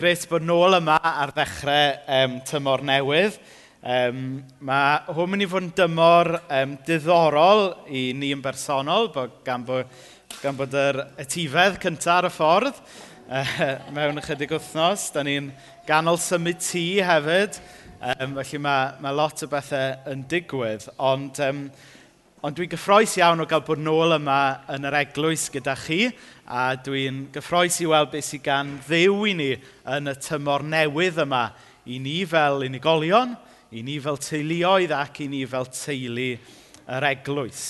gres bod nôl yma ar ddechrau um, tymor newydd. Um, mae hwn mynd i fod yn dymor um, diddorol i ni yn bersonol, bod gan bod, gan bod yr etifedd cyntaf ar y ffordd uh, mewn ychydig wythnos. Da ni'n ganol symud tŷ hefyd, um, felly mae, mae lot o bethau yn digwydd. Ond um, Ond dwi'n gyffroes iawn o gael bod nôl yma yn yr eglwys gyda chi, a dwi'n gyffroes i weld beth sydd gan ddew i ni yn y tymor newydd yma, i ni fel unigolion, i ni fel teuluoedd ac i ni fel teulu yr eglwys.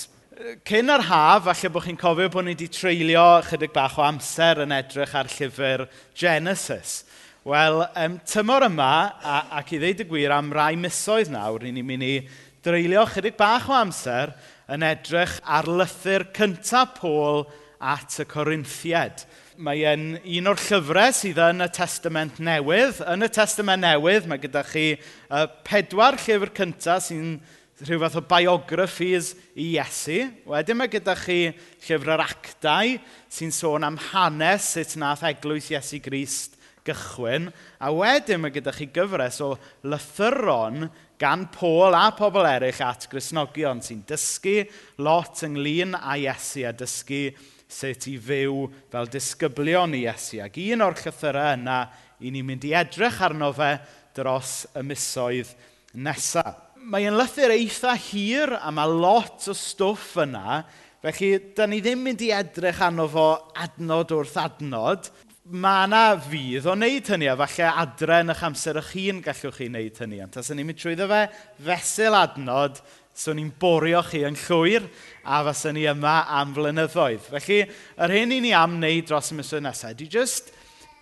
Cyn yr haf, falle bod chi'n cofio bod ni wedi treulio chydig bach o amser yn edrych ar llyfr Genesis. Wel, um, tymor yma, a, ac i ddeud y gwir am rai misoedd nawr, ni'n mynd i dreulio chydig bach o amser yn edrych ar lythyr cyntaf Pôl at y Corinthiad. Mae e'n un o'r llyfrau sydd yn y Testament Newydd. Yn y Testament Newydd mae gyda chi uh, pedwar llyfr cyntaf sy'n rhyw fath o biographies i Iesu. Wedyn mae gyda chi llyfr yr actau sy'n sôn am hanes sut nath eglwys Iesu Grist gychwyn. A wedyn mae gyda chi gyfres o lythyron gan Paul a pobl eraill at Grisnogion sy'n dysgu lot ynglyn â Iesu a dysgu sut i fyw fel disgyblion i Iesu. Ac un o'r llythyrau yna i ni'n mynd i edrych arno fe dros y misoedd nesaf. Mae yn lythyr eitha hir a mae lot o stwff yna, felly da ni ddim mynd i edrych arno fo adnod wrth adnod mae yna fydd o wneud hynny, a falle adre yn eich amser eich hun gallwch chi wneud hynny. Ond tas ni'n mynd trwyddo fe fesul adnod, so ni'n borio chi yn llwyr, a fas ni yma am flynyddoedd. Felly, yr hyn i ni am wneud dros y misoedd nesaf, di just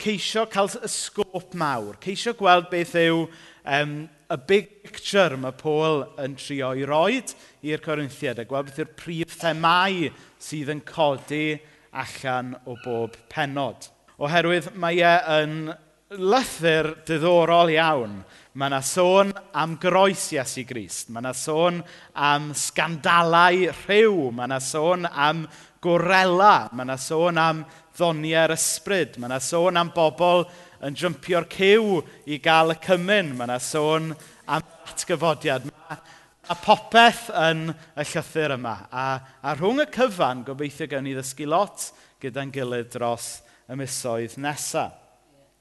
ceisio cael y sgôp mawr, ceisio gweld beth yw um, y big picture mae Paul yn trio i roed i'r Corinthiad, a gweld beth yw'r prif themau sydd yn codi allan o bob penod oherwydd mae e yn lythyr diddorol iawn. Mae yna sôn am groes Iesu Grist. Mae yna sôn am sgandalau rhyw. Mae yna sôn am gorela. Mae yna sôn am ddoniau'r ysbryd. Mae yna sôn am bobl yn jympio'r cyw i gael y cymyn. Mae yna sôn am atgyfodiad. Mae A popeth yn y llythyr yma. A, a rhwng y cyfan, gobeithio gawn ni ddysgu lot gyda'n gilydd dros y misoedd nesaf.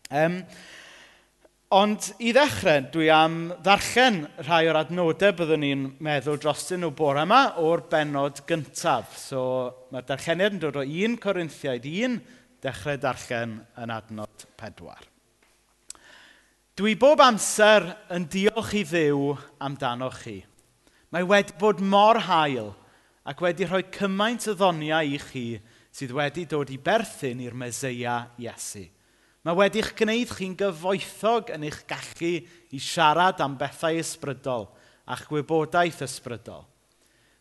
Um, Ond i ddechrau, dwi am ddarllen rhai o'r adnodau byddwn ni'n meddwl drostyn nhw bore yma o'r benod gyntaf. So mae'r darlleniad yn dod o 1 Corinthiaid 1, dechrau darllen yn adnod pedwar. Dwi bob amser yn diolch i ddew amdano chi. Mae wedi bod mor hael ac wedi rhoi cymaint o ddoniau i chi sydd wedi dod i berthyn i'r Meseia Iesu. Mae wedi'ch gwneud chi'n gyfoethog yn eich gallu i siarad am bethau ysbrydol a'ch gwybodaeth ysbrydol.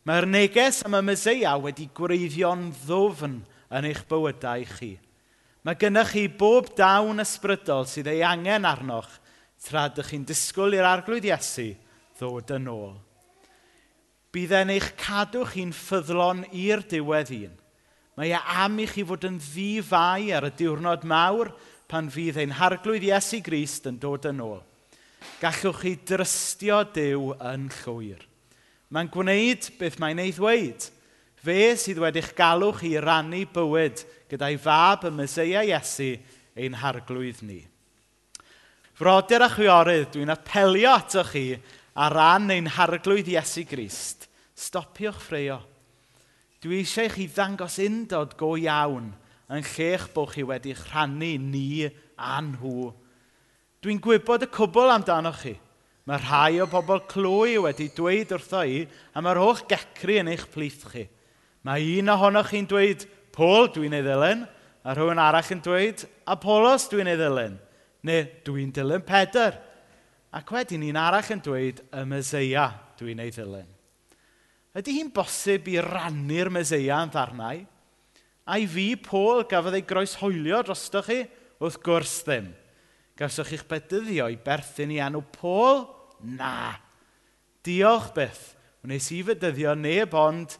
Mae'r neges am y Meseia wedi gwreiddio'n ddwfn yn eich bywydau chi. Mae gennych chi bob dawn ysbrydol sydd ei angen arnoch tra ydych chi'n disgwyl i'r arglwydd Iesu ddod yn ôl. Bydd e'n eich cadw chi'n ffyddlon i'r diwedd un – Mae e am i chi fod yn ddifau ar y diwrnod mawr pan fydd ein harglwydd Iesu Grist yn dod yn ôl. Gallwch chi drystio Dyw yn llwyr. Mae'n gwneud beth mae'n ei ddweud. Fe sydd wedi'ch galw chi rannu bywyd gyda'i fab y Mesoea Iesu ein harglwydd ni. Frodyr a chwiorydd, dwi'n apelio atoch chi ar ran ein harglwydd Iesu Grist. Stopiwch ffreio. Dwi eisiau chi ddangos undod go iawn yn lle'ch bod chi wedi rhannu ni a nhw. Dwi'n gwybod y cwbl amdano chi. Mae rhai o bobl clwy wedi dweud wrtho i, a mae'r holl gecri yn eich plith chi. Mae un ohonoch chi'n dweud, Pôl, dwi'n ei ddilyn, a rhywun arall yn dweud, Apolos, dwi'n ei ddilyn, neu dwi'n dilyn Pedr. Ac wedyn un arall yn dweud, y Myseia, dwi'n ei ddilyn. Ydy hi'n bosib i rannu'r Meseia yn ddarnau? A i fi, Pôl, gafodd ei groeshoelio drostoch chi? Wrth gwrs ddim. Gawsoch chi'ch bedyddio i berthyn i enw Pôl? Na. Diolch byth. Wnes i fedyddio neb ond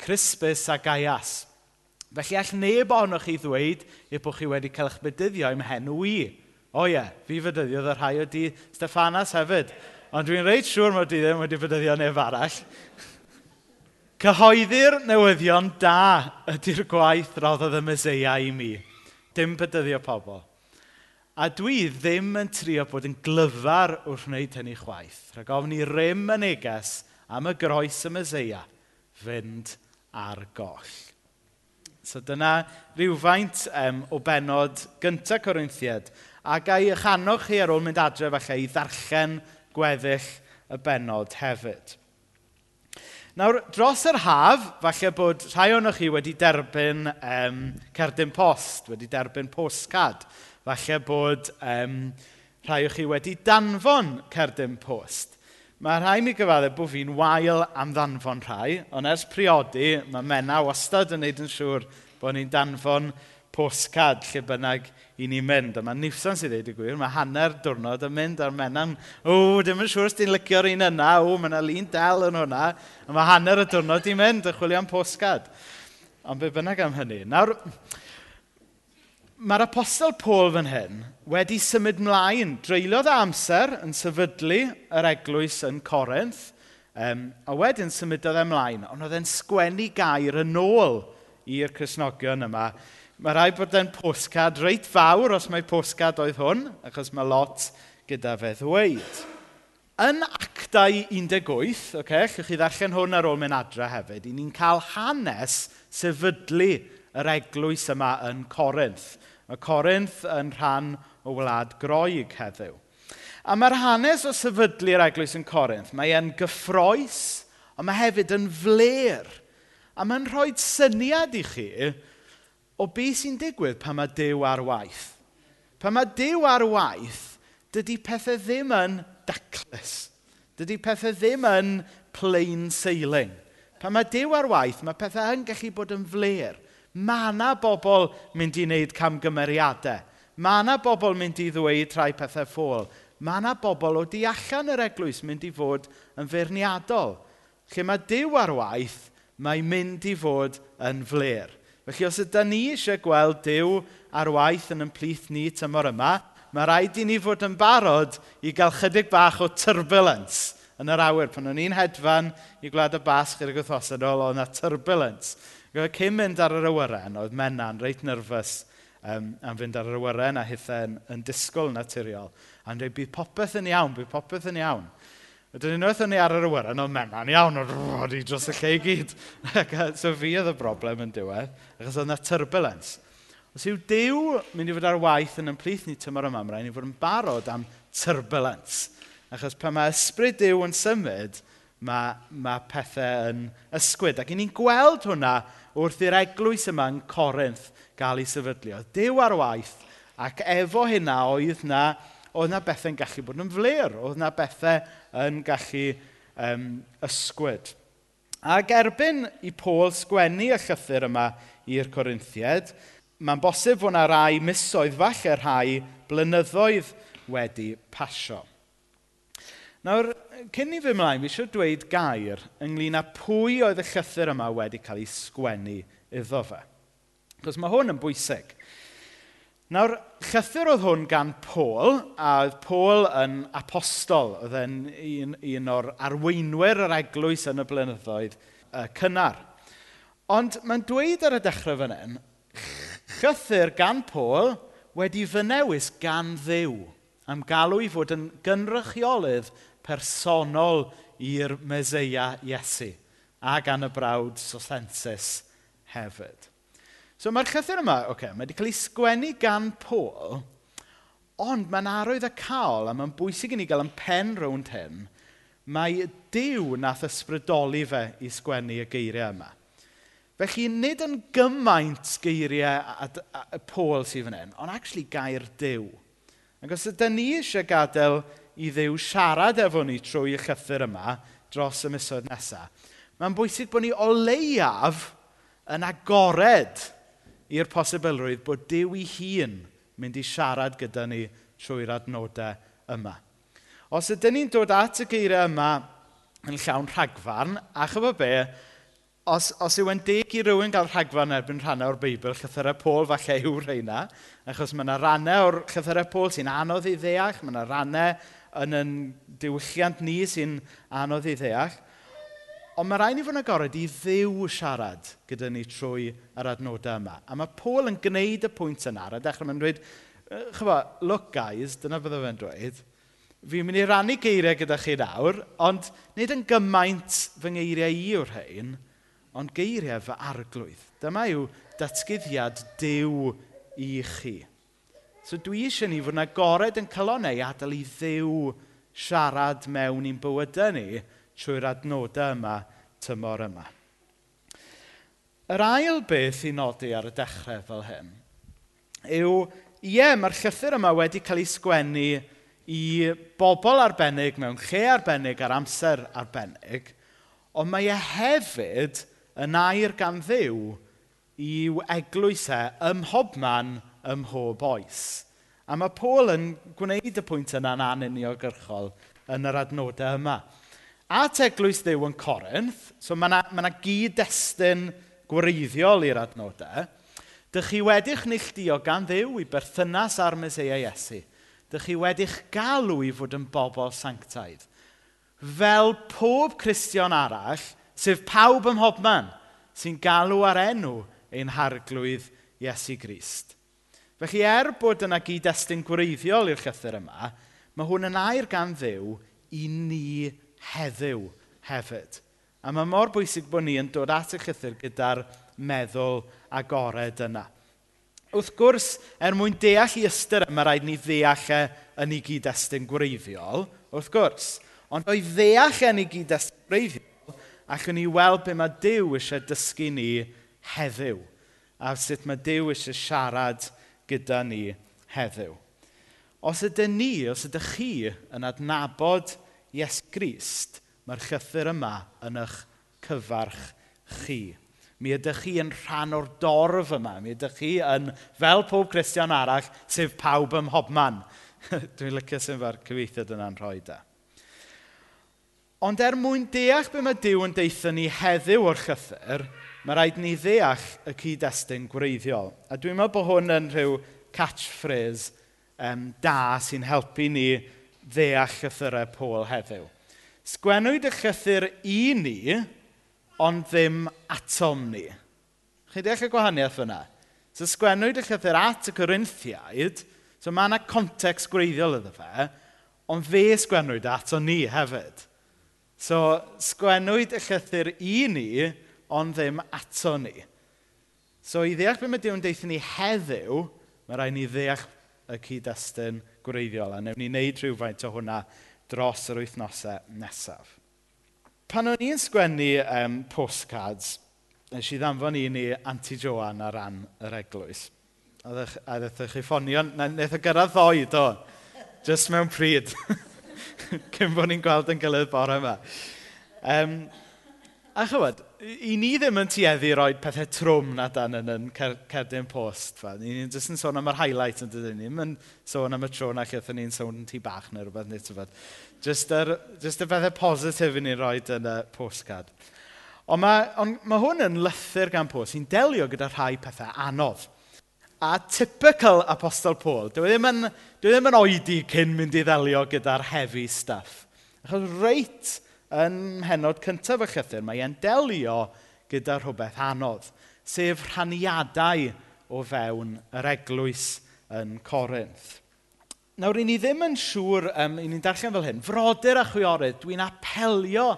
Crispus a Gaias. Felly all neb ohonoch chi ddweud eu bod chi wedi cael eich bedyddio i'm henw i. O ie, fi fedyddiodd y rhai o di Steffanas hefyd. Ond dwi'n reit siŵr mod i ddim wedi bedyddio neb arall. Cyhoeddi'r newyddion da ydy'r gwaith roddodd y Meseia i mi. Dim bydyddio pobl. A dwi ddim yn trio bod yn glyfar wrth wneud hynny chwaith. Rhaid ofn i rym y neges am y groes y Meseia fynd ar goll. So dyna rhywfaint um, o benod gyntaf Corinthiad. A ga eich chanoch chi ar ôl mynd adre falle i ddarllen gweddill y benod hefyd. Nawr, dros yr haf, falle bod rhai o'n chi wedi derbyn um, cerdyn post, wedi derbyn postcard. Falle bod um, rhai o'ch chi wedi danfon cerdyn post. Mae rhai mi gyfadde bod fi'n wael am ddanfon rhai, ond ers priodi, mae mena wastad yn neud yn siŵr bod ni'n danfon rhai postcard lle bynnag i ni mynd. A mae Newson sy'n dweud y gwir, mae hanner diwrnod yn mynd ar menan, o, dim yn siŵr os ti'n licio'r un yna, o, mae yna lun del yn hwnna, a mae hanner y diwrnod i mynd, y chwilio am postcard. Ond be bynnag am hynny. Nawr, mae'r apostol Paul fan hyn wedi symud mlaen, dreuliodd amser yn sefydlu yr eglwys yn Corinth, um, a wedyn symudodd e mlaen, ond oedd e'n sgwennu gair yn ôl i'r Cresnogion yma Mae rhaid bod e'n postcard reit fawr os mae postcard oedd hwn, achos mae lot gyda fe ddweud. Yn actau 18, okay, llwch chi ddechrau'n hwn ar ôl mynd adre hefyd, i ni'n cael hanes sefydlu yr eglwys yma yn Corinth. Mae Corinth yn rhan o wlad groeg heddiw. A mae'r hanes o sefydlu'r eglwys yn Corinth, mae e'n gyffroes, ond mae hefyd yn fler. A mae'n rhoi syniad i chi o beth sy'n digwydd pan mae Dyw ar waith. Pan mae Dyw ar waith, dydy pethau ddim yn daclus. Dydy pethau ddim yn plain sailing. Pan mae Dyw ar waith, mae pethau yn gallu bod yn fler. Mae yna bobl mynd i wneud camgymeriadau. Mae yna bobl mynd i ddweud rhai pethau ffôl. Mae yna bobl o di allan yr eglwys mynd i fod yn feirniadol. Lle mae Dyw ar waith, mae'n mynd i fod yn fler. Felly os ydy ni eisiau gweld Dyw ar waith yn ymplith ni tymor yma, mae rhaid i ni fod yn barod i gael chydig bach o turbulence yn yr awyr. Pan o'n i'n hedfan i Gwlad y Basg i'r Gwrthosodol, oedd yna turbulence. Cyn mynd ar yr awyren, oedd menna'n reit nyrfys um, am fynd ar yr awyren a hithen yn disgwyl naturiol. A'n dweud, bydd popeth yn iawn, bydd popeth yn iawn. Ydyn unwaith o'n i ar yr awyren, o'n mena'n iawn, o'n i dros y lle i gyd. so fi oedd y broblem yn diwedd, achos oedd yna turbulence. Os yw Dyw mynd i fod ar waith yn ymplith ni tymor yma, mae'n i fod yn barod am turbulence. Achos pan mae ysbryd Dyw yn symud, mae, mae pethau yn ysgwyd. Ac i ni'n gweld hwnna wrth i'r eglwys yma yn Corinth gael ei sefydlu. Oedd Dyw ar waith, ac efo hynna oedd na oedd na bethau'n gallu bod yn fler, oedd yna bethau yn gallu um, ysgwyd. Ac erbyn i Paul sgwennu y llythyr yma i'r Corinthiad, mae'n bosib fod yna rai misoedd, falle rhai blynyddoedd wedi pasio. Nawr, cyn i fy mlaen, fi eisiau dweud gair ynglyn â pwy oedd y llythyr yma wedi cael ei sgwennu iddo fe. Cos mae hwn yn bwysig. Nawr, llythyr oedd hwn gan Paul, a oedd Paul yn apostol, oedd e'n un, un o'r arweinwyr yr eglwys yn y blynyddoedd uh, cynnar. Ond mae'n dweud ar y dechrau fan hyn, llythyr gan Paul wedi fynewis gan ddew, am galw i fod yn gynrychiolydd personol i'r Meseia Iesu, a gan y brawd Sosensis hefyd. So mae'r llythyr yma, oce, okay, mae wedi cael ei sgwennu gan Paul, ond mae'n arwydd y cael, a mae'n bwysig i ni gael yn pen rownd hyn, mae Dyw nath ysbrydoli fe i sgwennu y geiriau yma. Felly, nid yn gymaint geiriau a, a, a, Paul sydd fan hyn, ond actually gair Dyw. Ac os ydym ni eisiau gadael i Dduw siarad efo ni trwy y llythyr yma dros y misoedd nesaf, mae'n bwysig bod ni o leiaf yn agored i'r posibilrwydd bod Dyw ei hun mynd i siarad gyda ni trwy'r adnodau yma. Os ydyn ni'n dod at y geiriau yma yn llawn rhagfarn, a chyfo be, os, os yw yn deg i rywun gael rhagfarn erbyn rhannau o'r Beibl, llythyrau Pôl falle yw rheina, achos mae yna rannau o'r llythyrau Pôl sy'n anodd i ddeall, mae yna rannau yn yn diwylliant ni sy'n anodd i ddeall, Ond mae rhaid ni fod yn agored i ddiw siarad gyda ni trwy yr adnodau yma. A mae Paul yn gwneud y pwynt yna ar y dechrau. Mae'n dweud, chyfo, look guys, dyna fydde fe'n dweud. Fi'n mynd i rannu geiriau gyda chi nawr, ond nid yn gymaint fy ngeiriau i o'r rhain, ond geiriau fy arglwydd. Dyma yw datgyddiad dew i chi. So dwi eisiau ni fod yn agored yn calonau i adael i ddew siarad mewn i'n bywydau ni, trwy'r adnodau yma tymor yma. Yr ail beth i nodi ar y dechrau fel hyn yw, ie, mae'r llythyr yma wedi cael ei sgwennu i bobl arbennig mewn lle arbennig ar amser arbennig, ond mae e hefyd yn air gan ddiw i'w eglwysau ym mhobman ym mhob oes. A mae Paul yn gwneud y pwynt yna'n anuniogyrchol yn yr adnodau yma at eglwys Dyw yn Corinth, so mae yna ma gyd-destun gwreiddiol i'r adnodau, dych chi wedi'ch neilltuo gan ddiw i berthynas ar Meseia Iesu. Dych chi wedi'ch galw i fod yn bobl sanctaidd. Fel pob Cristion arall, sef pawb ym mhobman sy'n galw ar enw ein harglwydd Iesu Grist. Felly er bod yna gyd-destun gwreiddiol i'r llythyr yma, mae hwn yn air gan ddiw i ni heddiw hefyd. A mae mor bwysig bod ni yn dod at y llythyr gyda'r meddwl agored yna. Wrth gwrs, er mwyn deall i ystyr yma, rhaid ni ddeall e yn ei gyd-destun gwreiddiol, wrth gwrs. Ond o'i ddeall e yn ei gyd-destun gwreiddiol, allwn ni weld be mae Dyw eisiau dysgu ni heddiw. A sut mae Dyw eisiau siarad gyda ni heddiw. Os ydyn ni, os ydych chi yn adnabod Ies Grist, mae'r llythyr yma yn eich cyfarch chi. Mi ydych chi yn rhan o'r dorf yma. Mi ydych chi yn, fel pob Christian arall, sef pawb ym hobman. Dwi'n licio sy'n fa'r cyfeithiad yna'n rhoi da. Ond er mwyn deall be mae Dyw yn deitha ni heddiw o'r llythyr, mae rhaid ni ddeall y cyd-destun gwreiddiol. A dwi'n meddwl bod hwn yn rhyw catchphrase um, da sy'n helpu ni ddeall llythyrau Pôl heddiw. Sgwennwyd y llythyr i ni, ond ddim atom ni. Chi deall y gwahaniaeth fyna? So sgwennwyd y llythyr at y Corinthiaid, so mae yna context gwreiddiol iddo fe, ond fe sgwennwyd ato ni hefyd. So sgwennwyd y llythyr i ni, ond ddim ato ni. So i ddeall beth mae Dew'n deithio ni heddiw, mae rhaid ni ddeall y cyd-destun gwreiddiol, a newn ni wneud rhywfaint o hwnna dros yr wythnosau nesaf. Pan o'n i'n sgwennu um, postcards, nes i ddanfon un i Anti Joan ar ran yr eglwys. A ddeth chi ffonio, wnaeth y gyrraedd ddoi, do. Just mewn pryd. Cyn bod ni'n gweld yn gilydd bore yma. Um, a chywed, i ni ddim yn tueddu roi pethau trwm na dan yn yn cer, cerdyn post. Fa. Ni'n jyst yn sôn am yr highlight yn dydyn ni. Ni'n sôn am y tro na lle ni'n sôn yn tu bach neu rhywbeth neu tyfod. Jyst yr, jyst y bethau positif i ni roi yn y postcard. Ond mae, on, mae hwn yn lythyr gan post. sy'n delio gyda rhai pethau anodd. A typical apostol Paul, dwi e ddim yn, dwi e ddim yn oedi cyn mynd i ddelio gyda'r heavy stuff. Achos reit yn henod cyntaf y llythyr, mae e'n delio gyda rhywbeth anodd, sef rhaniadau o fewn yr eglwys yn Corinth. Nawr, i ni ddim yn siŵr, um, i ni'n darllen fel hyn, frodyr a chwiorydd, dwi'n apelio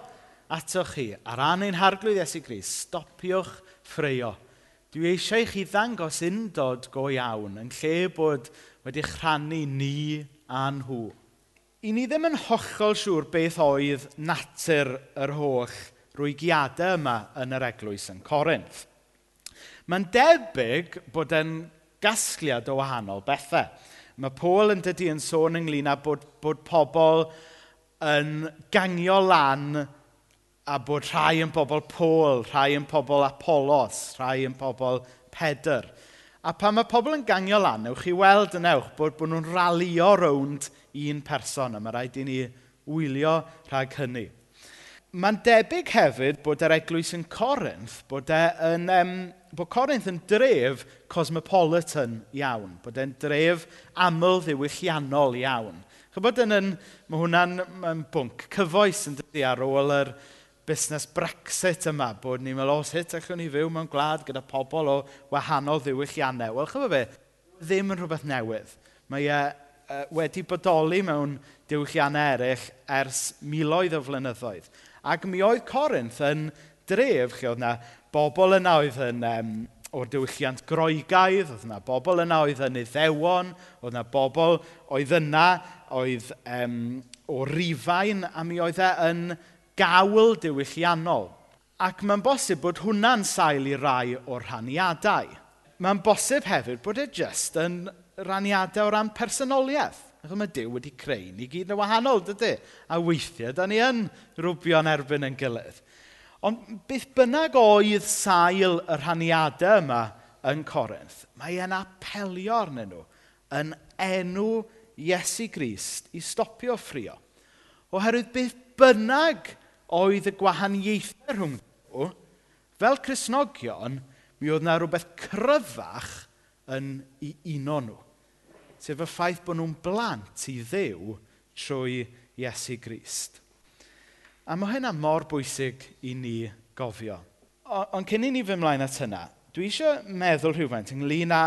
atoch chi ar ran ein harglwydd Iesu Gris, stopiwch ffreio. Dwi eisiau chi ddangos undod go iawn yn lle bod wedi rhannu ni a nhw i ni ddim yn hollol siŵr beth oedd natur yr holl rwygiadau yma yn yr eglwys yn Corinth. Mae'n debyg bod e'n gasgliad o wahanol bethau. Mae Paul yn dydy yn sôn ynglyn â bod, bod pobl yn gangio lan a bod rhai yn bobl Paul, rhai yn pobl Apollos, rhai yn pobl Pedr. A pan mae pobl yn gangio lan, newch chi weld yn ewch bod, bod nhw'n ralio rownd un person a mae rhaid i ni wylio rhag hynny. Mae'n debyg hefyd bod yr eglwys yn Corinth, bod, e yn, um, bod Corinth yn dref cosmopolitan iawn, bod e'n dref aml ddiwylliannol iawn. Chybod yn, yn mae hwnna'n bwnc cyfoes yn dydi ar ôl yr busnes Brexit yma, bod ni'n meddwl, o, sut allwn ni fyw mewn gwlad gyda pobl o wahanol ddiwylliannau. Wel, chybod be, ddim yn rhywbeth newydd. Mae e wedi bodoli mewn diwylliannau eraill ers miloedd o flynyddoedd. Ac mi oedd Corinth yn dref, lle oedd yna bobl yna oedd yn, um, o'r diwylliant groegaidd, oedd yna bobl yna oedd yn iddewon, oedd yna bobl oedd yna oedd um, o rifain, a mi oedd e yn gawl diwylliannol. Ac mae'n bosib bod hwnna'n sail i rai o'r rhaniadau. Mae'n bosib hefyd bod e jyst yn raniadau o ran personoliaeth. Ac mae Dyw wedi creu ni gyd yn wahanol, dydy? A weithiau, da ni yn rwbio'n erbyn yn gilydd. Ond beth bynnag oedd sail y rhaniadau yma yn Corinth, mae e'n apelio arnyn nhw yn enw Iesu Grist i stopio ffrio. Oherwydd beth bynnag oedd y gwahaniaethau rhwng nhw, fel Cresnogion, mi oedd yna rhywbeth cryfach yn i uno nhw sef y ffaith bod nhw'n blant i ddew trwy Iesu Grist. A mae hynna mor bwysig i ni gofio. Ond cyn i ni fy mlaen at hynna, dwi eisiau meddwl rhywfaint ynglyn â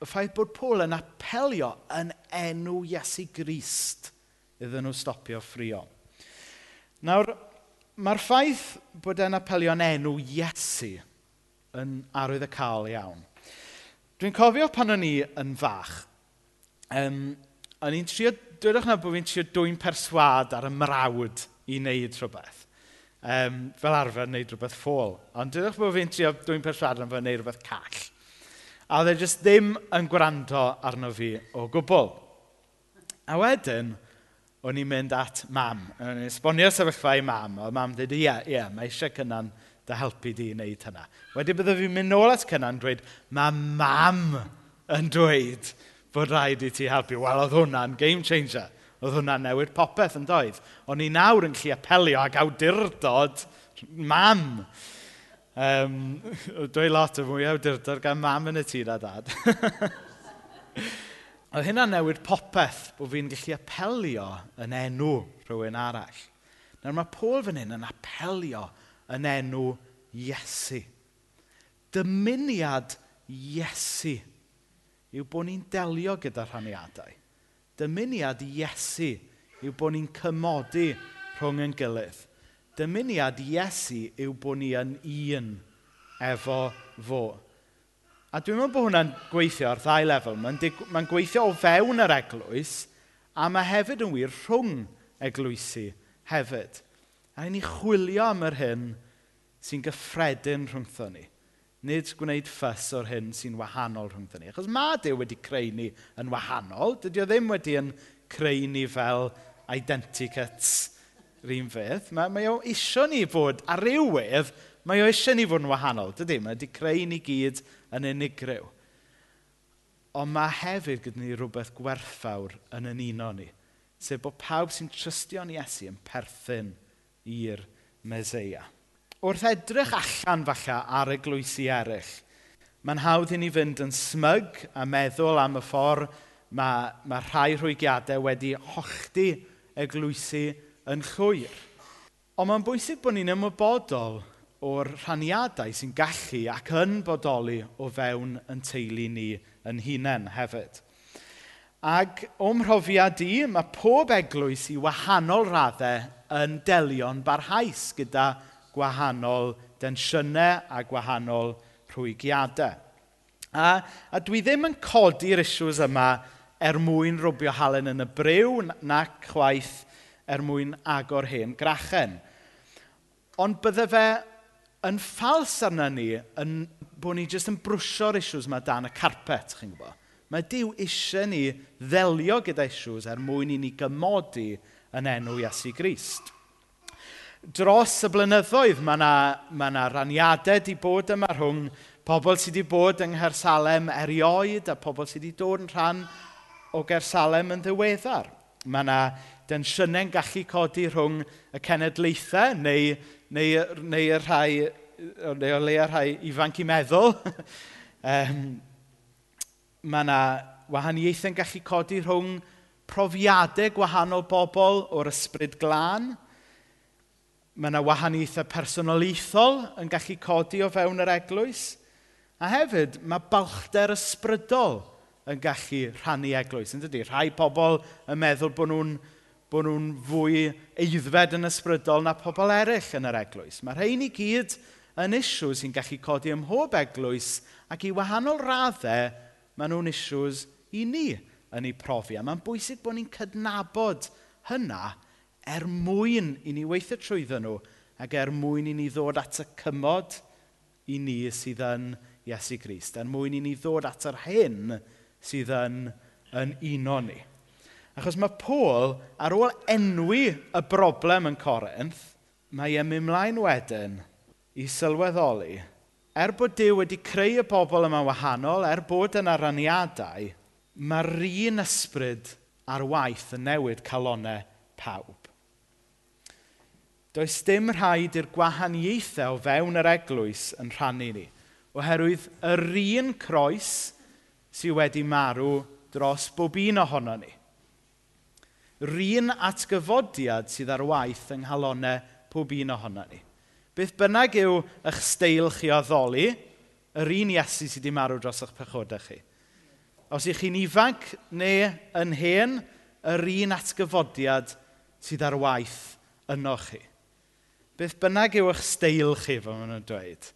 y ffaith bod Paul yn apelio yn enw Iesu Grist iddyn nhw stopio ffrio. Nawr, mae'r ffaith bod e'n apelio'n enw Iesu yn arwydd y cael iawn. Dwi'n cofio pan o'n i yn fach, um, o'n i'n trio, dwedwch na bod fi'n trio dwy'n perswad ar y mrawd i wneud rhywbeth. Um, fel arfer, wneud rhywbeth ffôl. Ond dwedwch bod fi'n trio dwy'n perswad ar fy wneud rhywbeth call. A oedd e jyst ddim yn gwrando arno fi o gwbl. A wedyn, o'n i'n mynd at mam. O'n i'n esbonio sefyllfa i mam. Oedd mam dweud, ie, yeah, ie, yeah, mae eisiau cynnan dy helpu di i wneud hynna. Wedyn byddai fi'n mynd nôl at cynnan dweud, mae mam yn dweud fod rhaid i ti helpu. Wel, oedd hwnna'n game changer. Oedd hwnna'n newid popeth yn doedd. O'n i nawr yn gallu apelio ag awdurdod mam. Um, dwi lot o fwy awdurdod gan mam yn y tŷ a dad. oedd hynna'n newid popeth bod fi'n gallu apelio yn enw rhywun arall. Nawr mae Paul fan hyn yn apelio yn enw Iesu. Dymuniad Iesu yw bod ni'n delio gyda rhaniadau. Dymuniad Iesu yw bod ni'n cymodi rhwng yn gilydd. Dymuniad Iesu yw bod ni yn un efo fo. A dwi'n meddwl bod hwnna'n gweithio ar ddau lefel. Mae'n ma gweithio o fewn yr eglwys, a mae hefyd yn wir rhwng eglwysu hefyd. A ni chwilio am yr hyn sy'n gyffredin rhwngtho ni. Nid gwneud ffys o'r hyn sy'n wahanol rhwngthyn ni. Achos mae Dyw wedi creu ni yn wahanol. Dydy o ddim wedi yn creu ni fel identicates yr un peth. Mae, mae o isio ni fod ar rywydd, mae o isio ni fod yn wahanol. Dydy, mae wedi creu ni gyd yn unigryw. Ond mae hefyd gyda ni rhywbeth gwerthfawr yn yn uno ni. Sef bod pawb sy'n trystio'n Iesu yn perthyn i'r Meseia wrth edrych allan falle ar y glwysi eraill, mae'n hawdd i ni fynd yn smyg a meddwl am y ffordd mae, mae rhai rhwygiadau wedi hochdi y glwysi yn llwyr. Ond mae'n bwysig bod ni'n ymwybodol o'r rhaniadau sy'n gallu ac yn bodoli o fewn yn teulu ni yn hunain hefyd. Ac o'm mhrofiad i, mae pob eglwys i wahanol raddau yn delio'n barhaus gyda gwahanol densiynau a gwahanol rhwygiadau. A, a dwi ddim yn codi'r issues yma er mwyn rwbio halen yn y brew nac chwaith er mwyn agor hen grachen. Ond bydde fe yn ffals arna ni yn, bod ni jyst yn brwsio'r issues yma dan y carpet, chi'n gwybod. Mae Dyw eisiau ni ddelio gyda issues er mwyn i ni gymodi yn enw Iesu Grist dros y blynyddoedd, mae yna, mae yna raniadau wedi bod yma rhwng pobl sydd wedi bod yng Nghersalem erioed a pobl sydd wedi dod yn rhan o Gersalem yn ddiweddar. Mae yna densiynau'n gallu codi rhwng y cenedlaethau neu, neu, neu, y rhai, neu o leia rhai ifanc i meddwl. um, mae yna wahaniaethau'n gallu codi rhwng profiadau gwahanol bobl o'r ysbryd glân – Mae yna wahaniaethau personolaethol yn gallu codi o fewn yr eglwys. A hefyd, mae balchder ysbrydol yn gallu rhannu eglwys. Yn dydy, rhai pobl yn meddwl bod nhw'n bod nhw'n fwy eiddfed yn ysbrydol na pobl eraill yn yr eglwys. Mae rhain i gyd yn issues sy'n gallu codi ym mhob eglwys ac i wahanol raddau maen nhw'n issues i ni yn eu profi. A mae'n bwysig bod ni'n cydnabod hynna er mwyn i ni weithio trwyddo nhw ac er mwyn i ni ddod at y cymod i ni sydd yn Iesu Grist, er mwyn i ni ddod at yr hyn sydd yn, yn uno ni. Achos mae Paul, ar ôl enwi y broblem yn Corinth, mae e'n mynd mlaen wedyn i sylweddoli, er bod Dyw wedi creu y bobl yma wahanol, er bod yna raniadau, mae'r un ysbryd ar waith yn newid calonau pawb. Does dim rhaid i'r gwahaniaethau o fewn yr eglwys yn rhannu ni, oherwydd yr un croes sydd wedi marw dros bob un ohono ni. Run atgyfodiad sydd ar waith yng nghalonau pob un ohono ni. Beth bynnag yw eich steil chi o ddoli, yr un Iesu sydd wedi marw dros eich pechodau chi. Os ych chi'n ifanc neu yn hen, yr un atgyfodiad sydd ar waith yno chi. Beth bynnag yw eich steil chi, fel maen nhw'n dweud.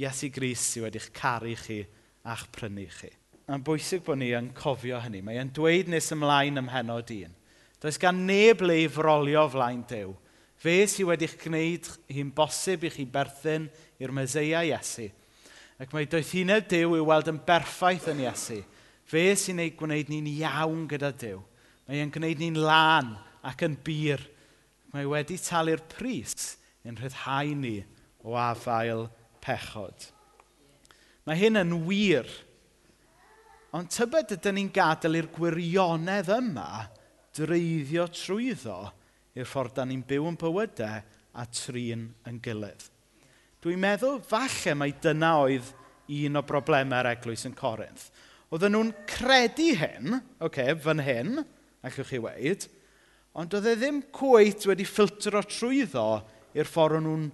Iesu Gris sydd wedi'ch caru chi a'ch prynu chi. Mae'n bwysig bod ni yn cofio hynny. Mae e'n dweud nes ymlaen ym henod un. Does gan neb le i frolio flaen Dyw. Fe sydd wedi'ch gwneud hi'n bosib i chi berthyn i'r meseia Iesu. Ac mae doethineb Dyw i'w weld yn berffaith yn Iesu. Fe sy'n ei gwneud ni'n iawn gyda Dyw. Mae e'n gwneud ni'n lan ac yn bir. Mae wedi talu'r pris yn rhyddhau ni o afael pechod. Mae hyn yn wir, ond tybed ydym ni'n gadael i'r gwirionedd yma dreiddio trwyddo i'r ffordd da ni'n byw yn bywydau a trin yn gilydd. Dwi'n meddwl falle mai dyna oedd un o broblemau'r eglwys yn Corinth. Oedden nhw'n credu hyn, oce, okay, fan hyn, allwch chi weid, ond oedd e ddim cweit wedi ffiltro trwyddo i'r ffordd o'n nhw'n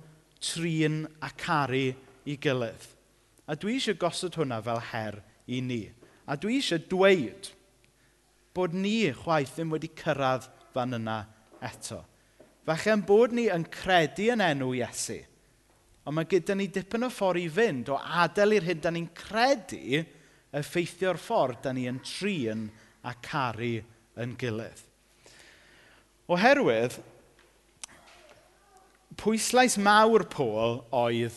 trin a caru i gilydd. A dwi eisiau gosod hwnna fel her i ni. A dwi eisiau dweud bod ni chwaith ddim wedi cyrraedd fan yna eto. Falle yn bod ni yn credu yn enw Iesu, ond mae gyda ni dipyn o ffordd i fynd o adael i'r hyn da ni'n credu effeithio'r ffordd da ni yn trin a caru yn gilydd. Oherwydd, pwyslais mawr Pôl oedd,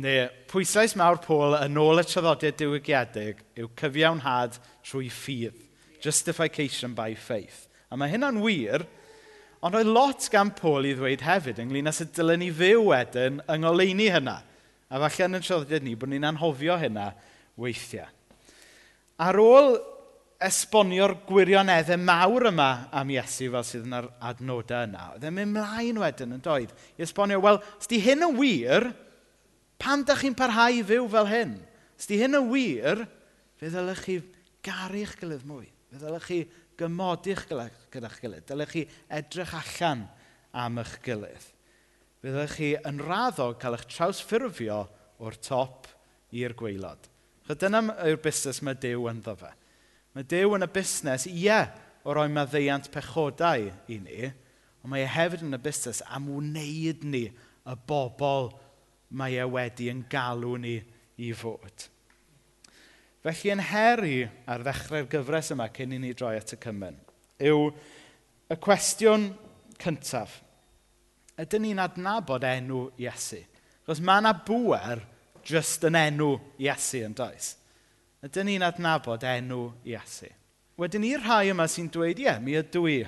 neu pwyslais mawr Pôl yn ôl y traddodiad diwygiedig yw cyfiawnhad trwy ffydd. Justification by faith. A mae hynna'n wir, ond oedd lot gan Pôl i ddweud hefyd ynglyn â sut dylen ni fyw wedyn yng ngoleini hynna. A falle yn y traddodiad ni bod ni'n anhofio hynna weithiau. Ar ôl esbonio'r gwirioneddau mawr yma am Iesu fel sydd yn yr adnodau yna. Oedd e'n mynd mlaen wedyn yn doedd. I esbonio, wel, os di hyn yn wir, pam da chi'n parhau i fyw fel hyn? Os di hyn yn wir, fe ddylech chi garu'ch gilydd mwy. Fe ddylech chi gymodi'ch gyda'ch gilydd. Dylech chi edrych allan am eich gilydd. Fe ddylech chi yn raddo cael eich trawsffurfio o'r top i'r gweilod. Chyd dyna yw'r busnes mae Dyw yn ddo fe. Mae Dyw yn y busnes, ie, o roi maddeiant pechodau i ni, ond mae e hefyd yn y busnes am wneud ni y bobl mae e wedi yn galw ni i fod. Felly, yn heri ar ddechrau'r gyfres yma cyn i ni droi at y cymen, yw y cwestiwn cyntaf. Ydyn ni'n adnabod enw Iesu? Chos mae yna bwer jyst yn enw Iesu yn does. Ydyn ni'n adnabod enw Iesu. Wedyn ni'r rhai yma sy'n dweud, ie, mi ydw i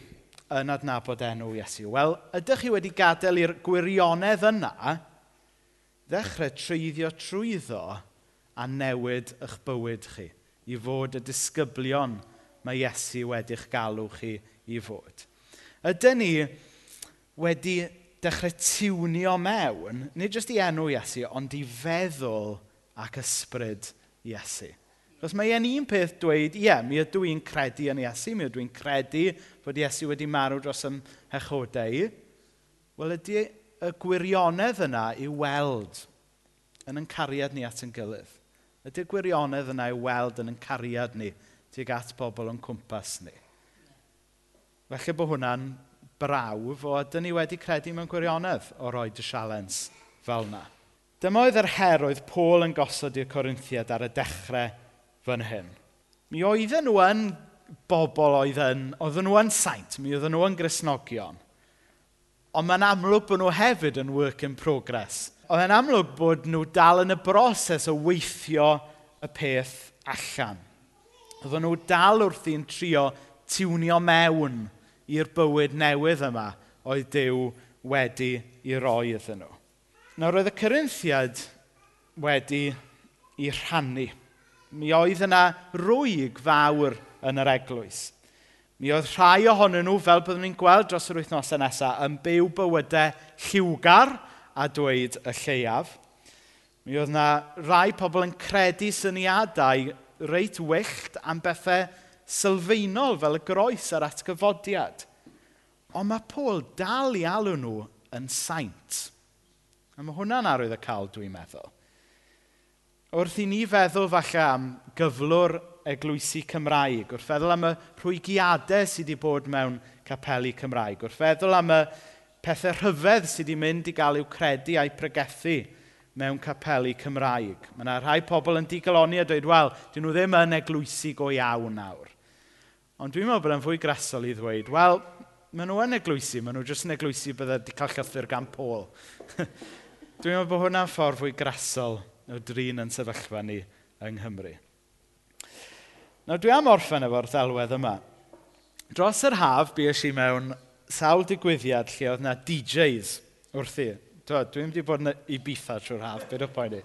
yn adnabod enw Iesu. Wel, ydych chi wedi gadael i'r gwirionedd yna ddechrau treiddio trwyddo a newid eich bywyd chi i fod y disgyblion mae Iesu wedi'ch galw chi i fod. Ydyn ni wedi dechrau tiwnio mewn, nid jyst i enw Iesu, ond i feddwl ac ysbryd Iesu. Os mae e'n un peth dweud, ie, yeah, mi ydw i'n credu yn Iesu, mi ydw i'n credu bod Iesu wedi marw dros ym hechodau wel ydy e- y gwirionedd yna i weld yn yn cariad ni at yn gilydd. Ydy'r e gwirionedd yna i weld yn yn cariad ni tuag at bobl yn cwmpas ni. Felly bod hwnna'n brawf o ydyn ni wedi credu mewn gwirionedd o roi dy sialens fel yna. Dyma oedd yr her oedd Paul yn gosod i'r Corinthiad ar y dechrau fan hyn. Mi oedden nhw yn bobl oedd yn, oedden nhw yn saint, mi oedden nhw yn grisnogion. Ond mae'n amlwg bod nhw hefyd yn work in progress. Oedd e'n amlwg bod nhw dal yn y broses o weithio y peth allan. Oedden nhw dal wrth i'n trio tiwnio mewn i'r bywyd newydd yma oedd Dyw wedi i roi iddyn nhw. Nawr oedd y Corinthiad wedi i rhannu. Mi oedd yna rwyg fawr yn yr eglwys. Mi oedd rhai ohonyn nhw, fel byddwn ni'n gweld dros yr wythnosau nesaf, yn byw bywydau lliwgar a dweud y lleiaf. Mi oedd yna rai pobl yn credu syniadau reit wyllt am bethau sylfaenol fel y groes a'r atgyfodiad. Ond mae Paul dal i alw nhw yn saint. A mae hwnna'n arwydd y cael, dwi'n meddwl wrth i ni feddwl falle am gyflwr eglwysi Cymraeg, wrth feddwl am y rhwygiadau sydd wedi bod mewn capelu Cymraeg, wrth feddwl am y pethau rhyfedd sydd wedi mynd i gael i'w credu a'i pregethu mewn capelu Cymraeg. Mae yna rhai pobl yn digaloni a dweud, wel, dyn nhw ddim yn eglwysi go iawn nawr. Ond dwi'n meddwl bod yn fwy gresol i ddweud, wel, maen nhw yn eglwysi, maen nhw jyst yn eglwysi byddai wedi cael llythyr gan Pôl. dwi'n meddwl bod hwnna'n ffordd fwy gresol o drin yn sefyllfa ni yng Nghymru. Nawr dwi am orffen efo'r ddelwedd yma. Dros yr haf, bu i mewn sawl digwyddiad lle oedd na DJs wrth i. Dwi'n i bod i bitha trwy'r haf, beth o'r poeni.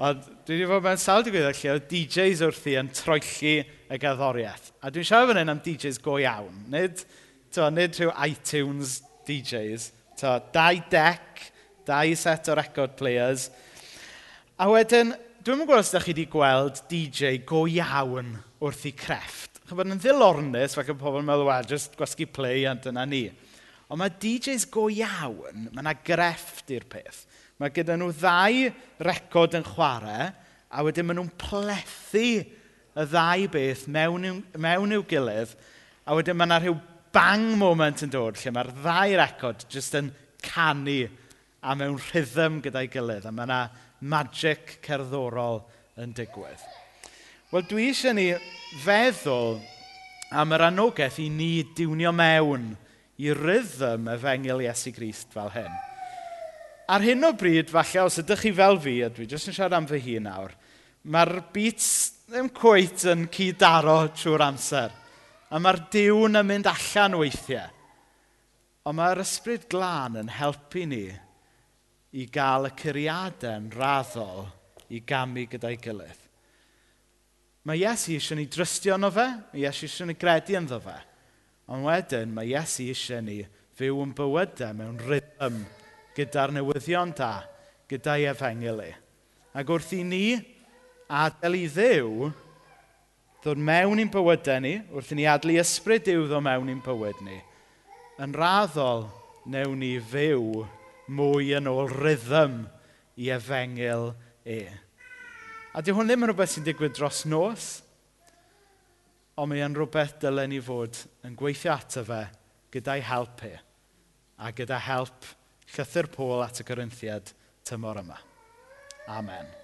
Ond dwi wedi bod mewn sawl digwyddiad lle oedd DJs wrth i yn troelli y gaddoriaeth. A dwi'n siarad fan hyn am DJs go iawn. Nid, to, nid rhyw iTunes DJs. To, dau deck, dau set o record players, A wedyn, dwi'n yn gwybod os ydych chi wedi gweld DJ go iawn wrth i crefft. Chybod, yn ddilornus, fe y pobl yn meddwl, wel, just gwasgu play a dyna ni. Ond mae DJs go iawn, mae yna grefft i'r peth. Mae gyda nhw ddau record yn chwarae, a wedyn maen nhw'n plethu y ddau beth mewn, mewn i'w gilydd, a wedyn mae yna rhyw bang moment yn dod lle mae'r ddau record jyst yn canu a mewn rhythm gyda'i gilydd, a mae yna magic cerddorol yn digwydd. Wel, dwi eisiau ni feddwl am yr anogaeth i ni diwnio mewn i rhythm efengil Iesu Grist fel hyn. Ar hyn o bryd, falle, os ydych chi fel fi, a dwi jyst yn siarad am fy hun nawr, mae'r beats ddim cwyt yn cydaro trwy'r amser. A mae'r diwn yn mynd allan weithiau. Ond mae'r ysbryd glân yn helpu ni i gael y curiadau'n raddol i gamu gyda'i gilydd. Mae Iesu eisiau ni drystio yno fe, mae Iesu eisiau ni gredu ynddo fe. Ond wedyn mae Iesu eisiau ni fyw yn bywydau mewn rhythm gyda'r newyddion da, gyda'i efengil efengili. Ac wrth i ni adael i ddew ddod mewn i'n bywydau ni, wrth i ni adlu ysbryd Duw ddod mewn i'n bywyd ni, yn raddol newn ni fyw mwy yn ôl rhythm i efengil e. A di hwn ddim yn rhywbeth sy'n digwydd dros nos, ond mae e'n rhywbeth dylen ni fod yn gweithio ato fe gyda'i help e, a gyda help llythyr Pôl at y Corinthiad tymor yma. Amen.